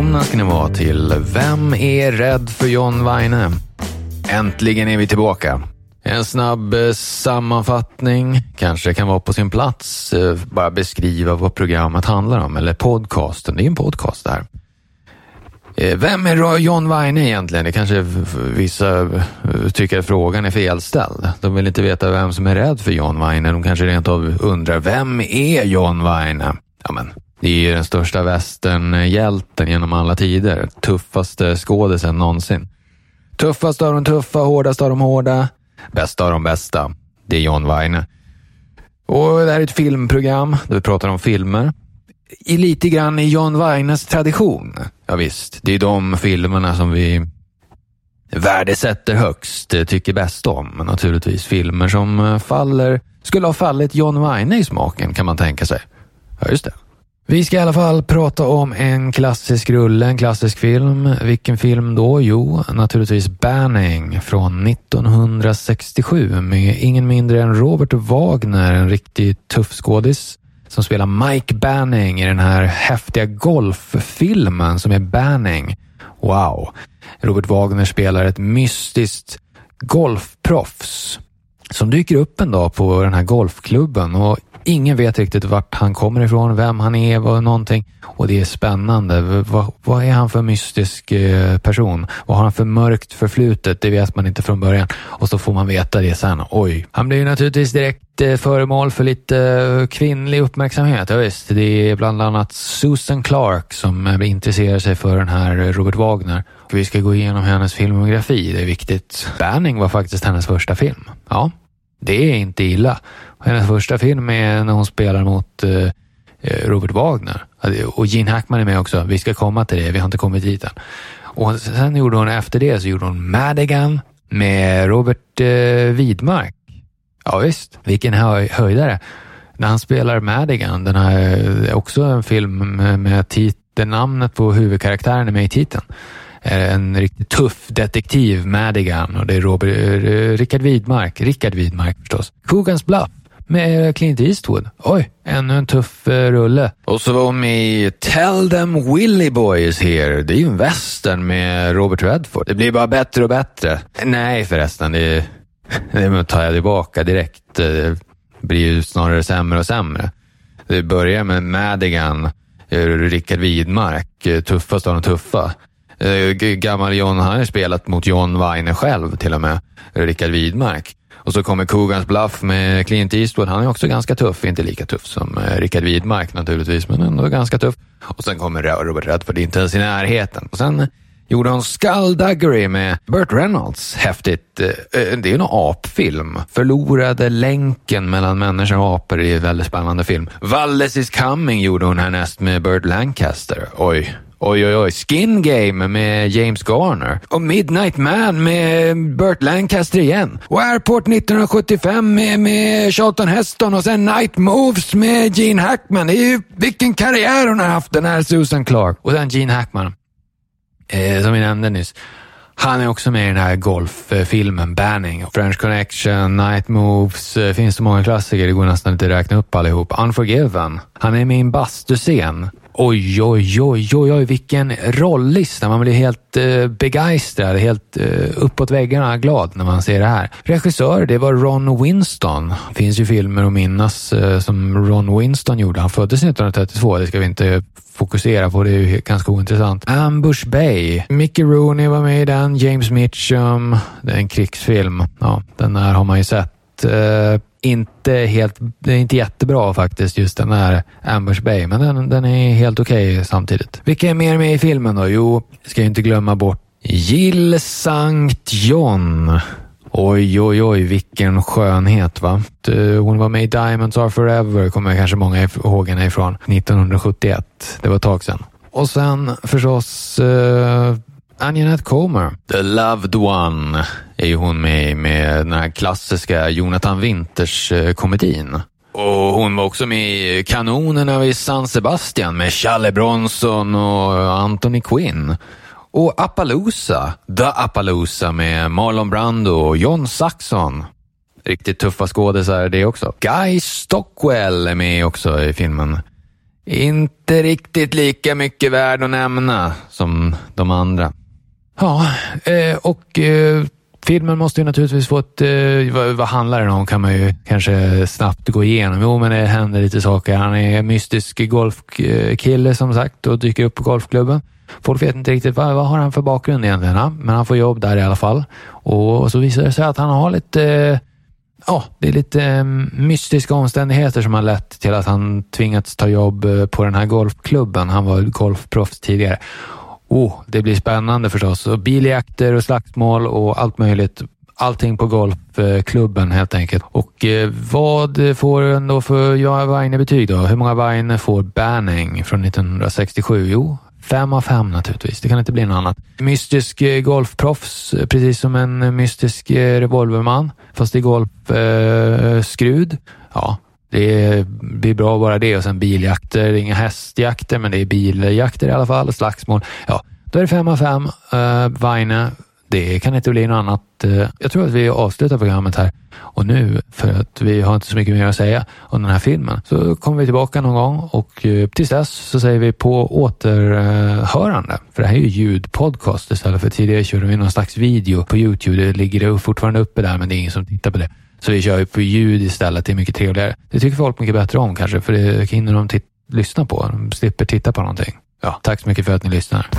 välkomna ska ni vara till Vem är rädd för John Weine? Äntligen är vi tillbaka. En snabb eh, sammanfattning kanske kan vara på sin plats. Eh, bara beskriva vad programmet handlar om, eller podcasten. Det är en podcast det här. Eh, vem är John Weine egentligen? Det kanske vissa tycker att frågan är felställd. De vill inte veta vem som är rädd för John Weine. De kanske rent av undrar, vem är John Weine? Ja, men det är ju den största västernhjälten genom alla tider. Tuffaste skådisen någonsin. Tuffast av de tuffa, hårdast av de hårda, bästa av de bästa. Det är John Weine. Och det här är ett filmprogram där vi pratar om filmer. I lite grann i John Weines tradition. Ja, visst, det är de filmerna som vi värdesätter högst, tycker bäst om. Naturligtvis filmer som faller, skulle ha fallit John Weine i smaken kan man tänka sig. Ja, just det. Vi ska i alla fall prata om en klassisk rulle, en klassisk film. Vilken film då? Jo, naturligtvis Banning från 1967 med ingen mindre än Robert Wagner, en riktigt tuff skådis som spelar Mike Banning i den här häftiga golffilmen som är Banning. Wow! Robert Wagner spelar ett mystiskt golfproffs som dyker upp en dag på den här golfklubben och Ingen vet riktigt vart han kommer ifrån, vem han är, och någonting. Och det är spännande. Vad, vad är han för mystisk eh, person? Vad har han för mörkt förflutet? Det vet man inte från början. Och så får man veta det sen. Oj. Han blir ju naturligtvis direkt eh, föremål för lite eh, kvinnlig uppmärksamhet. Ja, visst, det är bland annat Susan Clark som intresserar sig för den här Robert Wagner. Vi ska gå igenom hennes filmografi, det är viktigt. Banning var faktiskt hennes första film. Ja, det är inte illa. Hennes första film är när hon spelar mot eh, eh Robert Wagner. Och Gene Hackman är med också. Vi ska komma till det, vi har inte kommit dit än. Och sen gjorde hon efter det så gjorde hon Madigan med Robert eh, Widmark. Ja, visst, vilken höj höjdare. När han spelar Madigan, den här, eh, också en film med titeln, namnet på huvudkaraktären är med i titeln Eh, en riktigt tuff detektiv, Madigan, och det är Robert, eh, Rickard Richard Widmark, Richard Widmark förstås. Coogan's Bluff med eh, Clint Eastwood. Oj, ännu en tuff rulle. Och så var hon med i Tell them Willy Boy is here. Det är ju en western med Robert Redford. Det blir bara bättre och bättre. Nej förresten, det, det tar jag tillbaka direkt. Det blir ju snarare sämre och sämre. Det börjar med Madigan, Rickard Widmark, tuffast av de tuffa. Eh, gammal John, han har spelat mot John Weiner själv till och med, Rickard Widmark. Och så kommer Cogans Bluff med Clint Eastwood. Han är också ganska tuff, inte lika tuff som eh, Rickard Widmark naturligtvis, men ändå ganska tuff. Och sen kommer Robert Redford, inte ens i närheten. Och sen gjorde hon Skullduggery med Burt Reynolds. Häftigt. Eh, det är ju en apfilm. Förlorade länken mellan människor och apor är en väldigt spännande film. Valles is coming gjorde hon härnäst med Burt Lancaster. Oj, Oj, oj, oj. Skin Game med James Garner. Och Midnight Man med Burt Lancaster igen. Och Airport 1975 med, med Charlton Heston och sen Night Moves med Gene Hackman. Det är ju, vilken karriär hon har haft den här Susan Clark. Och sen Gene Hackman. Eh, som vi nämnde nyss. Han är också med i den här golffilmen Banning. French Connection, Night Moves, eh, det finns så många klassiker, det går nästan inte att räkna upp allihop. Unforgiven. Han är med i en bastuscen Oj, oj, oj, oj, oj, vilken rollista. Man blir helt eh, begeistrad, helt eh, uppåt väggarna glad när man ser det här. Regissör, det var Ron Winston. Det finns ju filmer att minnas eh, som Ron Winston gjorde. Han föddes 1932, det ska vi inte fokusera på, det är ju ganska ointressant. Ambush Bay. Mickey Rooney var med i den, James Mitchum. Det är en krigsfilm. Ja, den här har man ju sett. Eh, inte helt, det är inte jättebra faktiskt, just den här Ambush Bay, men den, den är helt okej okay samtidigt. Vilka är mer med i filmen då? Jo, ska ju inte glömma bort Jill St. John. Oj, oj, oj, vilken skönhet va. Eh, hon var med i Diamonds Are Forever, kommer kanske många ihåg henne ifrån, 1971. Det var ett tag sedan. Och sen förstås uh, Anjanette Comer. The Loved One är ju hon med med den här klassiska Jonathan Winters-komedin. Och hon var också med i Kanonerna vid San Sebastian med Challe Bronson och Anthony Quinn. Och Appaloosa, The Appaloosa med Marlon Brando och John Saxon. Riktigt tuffa skådisar det också. Guy Stockwell är med också i filmen. inte riktigt lika mycket värd att nämna som de andra. Ja, eh, och eh, filmen måste ju naturligtvis få ett... Eh, vad, vad handlar den om kan man ju kanske snabbt gå igenom. Jo, men det händer lite saker. Han är en mystisk golfkille som sagt och dyker upp på golfklubben. Folk vet inte riktigt vad, vad har han för bakgrund egentligen, men han får jobb där i alla fall. Och så visar det sig att han har lite Ja, det är lite mm, mystiska omständigheter som har lett till att han tvingats ta jobb eh, på den här golfklubben. Han var golfproffs tidigare. Oh, det blir spännande förstås. Och biljakter och slagsmål och allt möjligt. Allting på golfklubben helt enkelt. Och eh, vad får den då för Johan Weine betyg då? Hur många Weine får Banning från 1967? Jo, Fem av fem naturligtvis. Det kan inte bli något annat. Mystisk eh, golfproffs, precis som en mystisk eh, revolverman. Fast i golfskrud. Eh, ja, det blir bra bara det och sen biljakter, inga hästjakter, men det är biljakter i alla fall, slagsmål. Ja, då är det fem av fem. Eh, uh, Weine, det kan inte bli något annat. Uh, jag tror att vi avslutar programmet här och nu, för att vi har inte så mycket mer att säga om den här filmen, så kommer vi tillbaka någon gång och uh, tills dess så säger vi på återhörande. För det här är ju ljudpodcast istället för tidigare körde vi någon slags video på Youtube. Det ligger fortfarande uppe där, men det är ingen som tittar på det. Så vi kör ju på ljud istället. Det är mycket trevligare. Det tycker folk mycket bättre om kanske, för det hinner de lyssna på. De slipper titta på någonting. Ja, tack så mycket för att ni lyssnar.